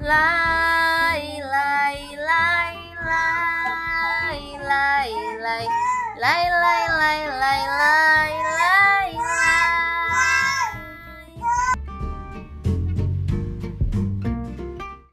lai lai lai lai lai lai lai lai lai lai lai